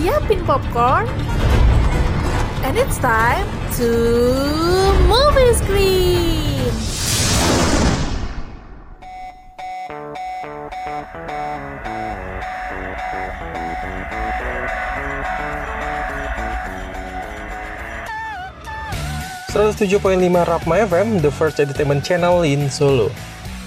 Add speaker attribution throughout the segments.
Speaker 1: siapin popcorn, and it's time to movie screen.
Speaker 2: lima Rapma FM, the first entertainment channel in Solo.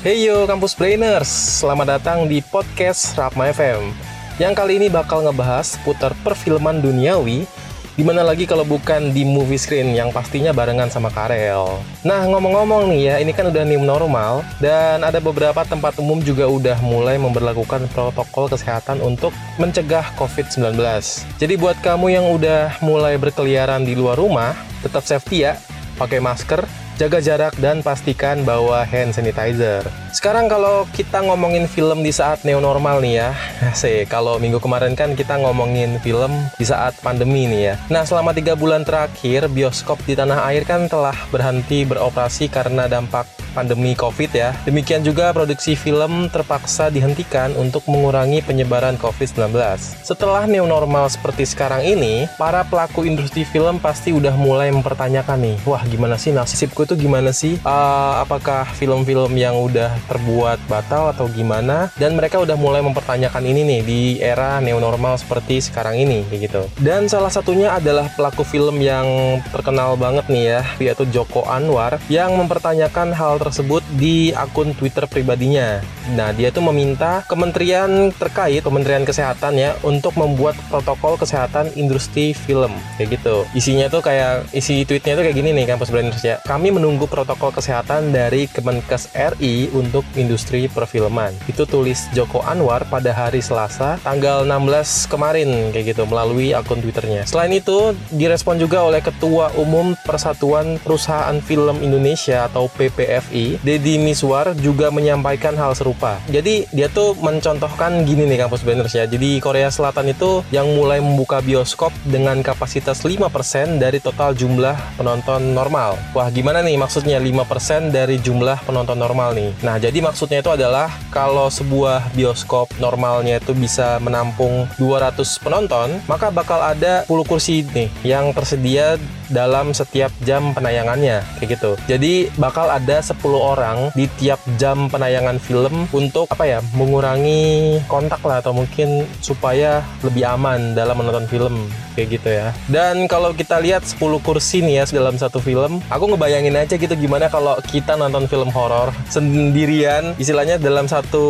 Speaker 2: Hey yo Kampus Brainers, selamat datang di podcast Rapma FM Yang kali ini bakal ngebahas putar perfilman duniawi Di mana lagi kalau bukan di movie screen yang pastinya barengan sama Karel. Nah ngomong-ngomong nih ya, ini kan udah new normal Dan ada beberapa tempat umum juga udah mulai memperlakukan protokol kesehatan untuk mencegah COVID-19 Jadi buat kamu yang udah mulai berkeliaran di luar rumah Tetap safety ya, pakai masker, jaga jarak dan pastikan bawa hand sanitizer. Sekarang kalau kita ngomongin film di saat neo normal nih ya, sih kalau minggu kemarin kan kita ngomongin film di saat pandemi nih ya. Nah selama tiga bulan terakhir bioskop di tanah air kan telah berhenti beroperasi karena dampak pandemi COVID ya. Demikian juga produksi film terpaksa dihentikan untuk mengurangi penyebaran COVID-19. Setelah new normal seperti sekarang ini, para pelaku industri film pasti udah mulai mempertanyakan nih, wah gimana sih nasibku itu gimana sih? Uh, apakah film-film yang udah terbuat batal atau gimana? Dan mereka udah mulai mempertanyakan ini nih di era new normal seperti sekarang ini, gitu. Dan salah satunya adalah pelaku film yang terkenal banget nih ya, yaitu Joko Anwar yang mempertanyakan hal tersebut di akun Twitter pribadinya. Nah, dia tuh meminta kementerian terkait, Kementerian Kesehatan ya, untuk membuat protokol kesehatan industri film, kayak gitu. Isinya tuh kayak, isi tweetnya tuh kayak gini nih, Kampus Branders ya. Kami menunggu protokol kesehatan dari Kemenkes RI untuk industri perfilman. Itu tulis Joko Anwar pada hari Selasa, tanggal 16 kemarin, kayak gitu, melalui akun Twitternya. Selain itu, direspon juga oleh Ketua Umum Persatuan Perusahaan Film Indonesia atau PPF RRI, Deddy Miswar juga menyampaikan hal serupa. Jadi dia tuh mencontohkan gini nih kampus banners ya. Jadi Korea Selatan itu yang mulai membuka bioskop dengan kapasitas 5% dari total jumlah penonton normal. Wah, gimana nih maksudnya 5% dari jumlah penonton normal nih? Nah, jadi maksudnya itu adalah kalau sebuah bioskop normalnya itu bisa menampung 200 penonton, maka bakal ada 10 kursi nih yang tersedia dalam setiap jam penayangannya kayak gitu. Jadi bakal ada 10 orang di tiap jam penayangan film untuk apa ya mengurangi kontak lah atau mungkin supaya lebih aman dalam menonton film kayak gitu ya. Dan kalau kita lihat 10 kursi nih ya dalam satu film, aku ngebayangin aja gitu gimana kalau kita nonton film horor sendirian, istilahnya dalam satu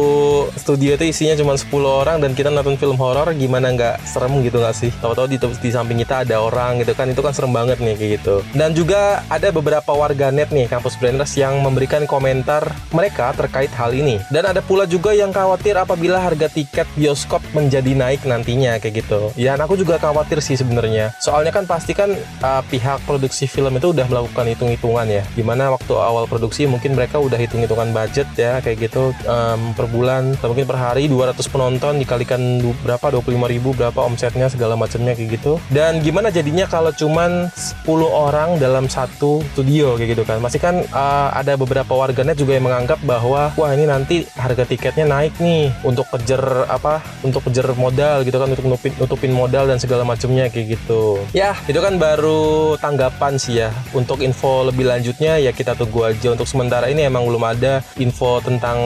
Speaker 2: studio itu isinya cuma 10 orang dan kita nonton film horor gimana nggak serem gitu nggak sih? Tahu-tahu di, di samping kita ada orang gitu kan, itu kan serem banget nih kayak gitu. Dan juga ada beberapa warganet nih kampus Branders yang memberikan komentar mereka terkait hal ini. Dan ada pula juga yang khawatir apabila harga tiket bioskop menjadi naik nantinya kayak gitu. Ya, aku juga khawatir sih sebenarnya. Soalnya kan pasti kan uh, pihak produksi film itu udah melakukan hitung-hitungan ya. Gimana waktu awal produksi mungkin mereka udah hitung-hitungan budget ya kayak gitu um, per bulan atau mungkin per hari 200 penonton dikalikan berapa 25 ribu berapa omsetnya segala macamnya kayak gitu. Dan gimana jadinya kalau cuman 10 orang dalam satu studio kayak gitu kan. Masih kan uh, ada beberapa warganet juga yang menganggap bahwa wah ini nanti harga tiketnya naik nih untuk kejar apa untuk kejar modal gitu kan untuk nutupin, nutupin modal dan segala macamnya kayak gitu. Ya, itu kan baru tanggapan sih ya. Untuk info lebih lanjutnya ya kita tunggu aja. Untuk sementara ini emang belum ada info tentang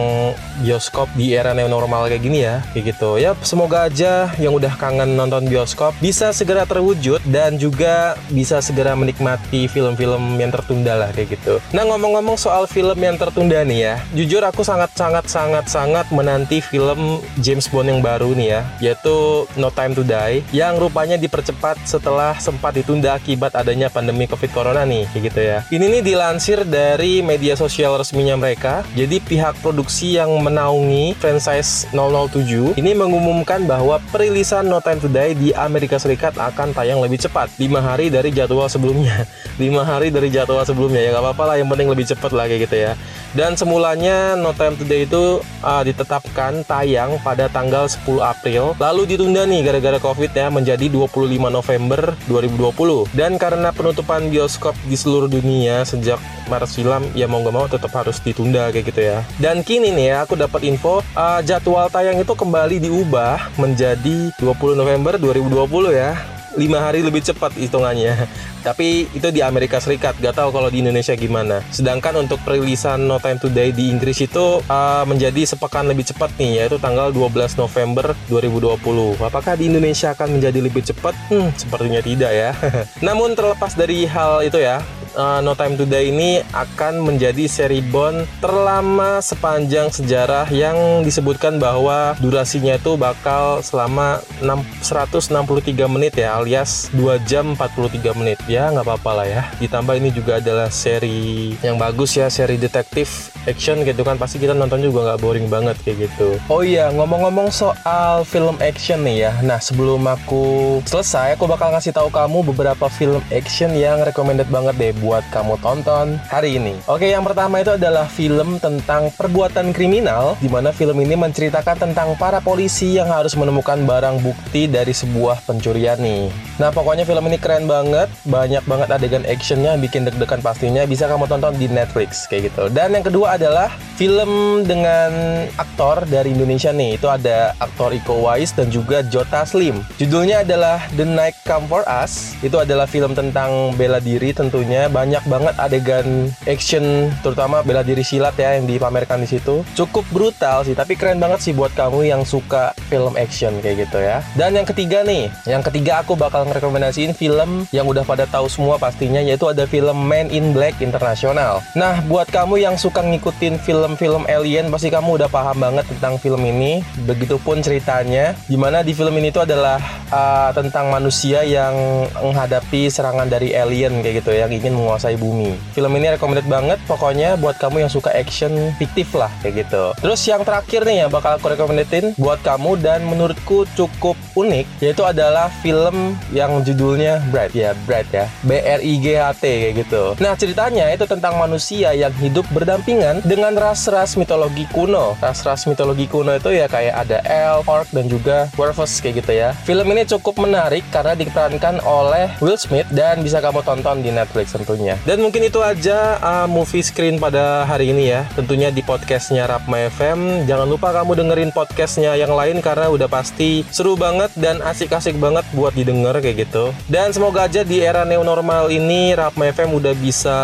Speaker 2: bioskop di era new normal kayak gini ya. Kayak gitu. Ya, semoga aja yang udah kangen nonton bioskop bisa segera terwujud dan juga bisa segera menikmati film-film yang tertunda lah kayak gitu. Nah, ngomong-ngomong soal film yang tertunda nih ya. Jujur aku sangat sangat sangat sangat menanti film James Bond yang baru nih ya, yaitu No Time to Die yang rupanya dipercaya cepat setelah sempat ditunda akibat adanya pandemi COVID Corona nih, kayak gitu ya. Ini nih dilansir dari media sosial resminya mereka. Jadi pihak produksi yang menaungi franchise 007 ini mengumumkan bahwa perilisan No Time to Die di Amerika Serikat akan tayang lebih cepat, 5 hari dari jadwal sebelumnya. 5 hari dari jadwal sebelumnya ya nggak apa-apa lah, yang penting lebih cepat lah kayak gitu ya. Dan semulanya No Time to Die itu uh, ditetapkan tayang pada tanggal 10 April, lalu ditunda nih gara-gara Covid ya menjadi 25 5 November 2020. Dan karena penutupan bioskop di seluruh dunia sejak Maret silam ya mau nggak mau tetap harus ditunda kayak gitu ya. Dan kini nih ya aku dapat info uh, jadwal tayang itu kembali diubah menjadi 20 November 2020 ya lima hari lebih cepat hitungannya. Tapi itu di Amerika Serikat, gak tahu kalau di Indonesia gimana. Sedangkan untuk perilisan No Time Today di Inggris itu uh, menjadi sepekan lebih cepat nih, yaitu tanggal 12 November 2020. Apakah di Indonesia akan menjadi lebih cepat? Hmm, sepertinya tidak ya. Namun terlepas dari hal itu ya, uh, No Time Today ini akan menjadi seri Bond terlama sepanjang sejarah yang disebutkan bahwa durasinya itu bakal selama 6, 163 menit ya alias 2 jam 43 menit. Ya nggak apa-apa lah ya. Ditambah ini juga adalah seri yang bagus ya seri detektif action gitu kan pasti kita nonton juga nggak boring banget kayak gitu oh iya ngomong-ngomong soal film action nih ya nah sebelum aku selesai aku bakal ngasih tahu kamu beberapa film action yang recommended banget deh buat kamu tonton hari ini. Oke, yang pertama itu adalah film tentang perbuatan kriminal, di mana film ini menceritakan tentang para polisi yang harus menemukan barang bukti dari sebuah pencurian nih. Nah, pokoknya film ini keren banget, banyak banget adegan actionnya, bikin deg-degan pastinya, bisa kamu tonton di Netflix kayak gitu. Dan yang kedua adalah film dengan aktor dari Indonesia nih, itu ada aktor Iko Uwais dan juga Jota Slim. Judulnya adalah The Night Come For Us, itu adalah film tentang bela diri tentunya, banyak banget adegan action terutama bela diri silat ya yang dipamerkan di situ. Cukup brutal sih, tapi keren banget sih buat kamu yang suka film action kayak gitu ya. Dan yang ketiga nih, yang ketiga aku bakal ngerekomendasiin film yang udah pada tahu semua pastinya yaitu ada film Man in Black Internasional. Nah, buat kamu yang suka ngikutin film-film alien pasti kamu udah paham banget tentang film ini. Begitupun ceritanya, di mana di film ini tuh adalah uh, tentang manusia yang menghadapi serangan dari alien kayak gitu ya, yang ingin menguasai bumi. Film ini recommended banget pokoknya buat kamu yang suka action fiktif lah kayak gitu. Terus yang terakhir nih ya bakal aku recommendedin buat kamu dan menurutku cukup unik yaitu adalah film yang judulnya Bright ya, Bright ya. B R I G H T kayak gitu. Nah, ceritanya itu tentang manusia yang hidup berdampingan dengan ras-ras mitologi kuno. Ras-ras mitologi kuno itu ya kayak ada elf, orc dan juga werewolves kayak gitu ya. Film ini cukup menarik karena diperankan oleh Will Smith dan bisa kamu tonton di Netflix tentunya. Dan mungkin itu aja uh, movie screen pada hari ini ya. Tentunya di podcastnya Rapma FM. Jangan lupa kamu dengerin podcastnya yang lain karena udah pasti seru banget dan asik-asik banget buat didengar kayak gitu. Dan semoga aja di era new normal ini Rapma FM udah bisa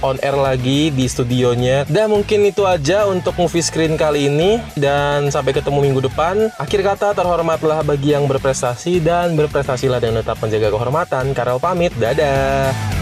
Speaker 2: on air lagi di studionya. Dan mungkin itu aja untuk movie screen kali ini. Dan sampai ketemu minggu depan. Akhir kata terhormatlah bagi yang berprestasi dan berprestasilah dengan tetap menjaga kehormatan. Karel pamit, dadah.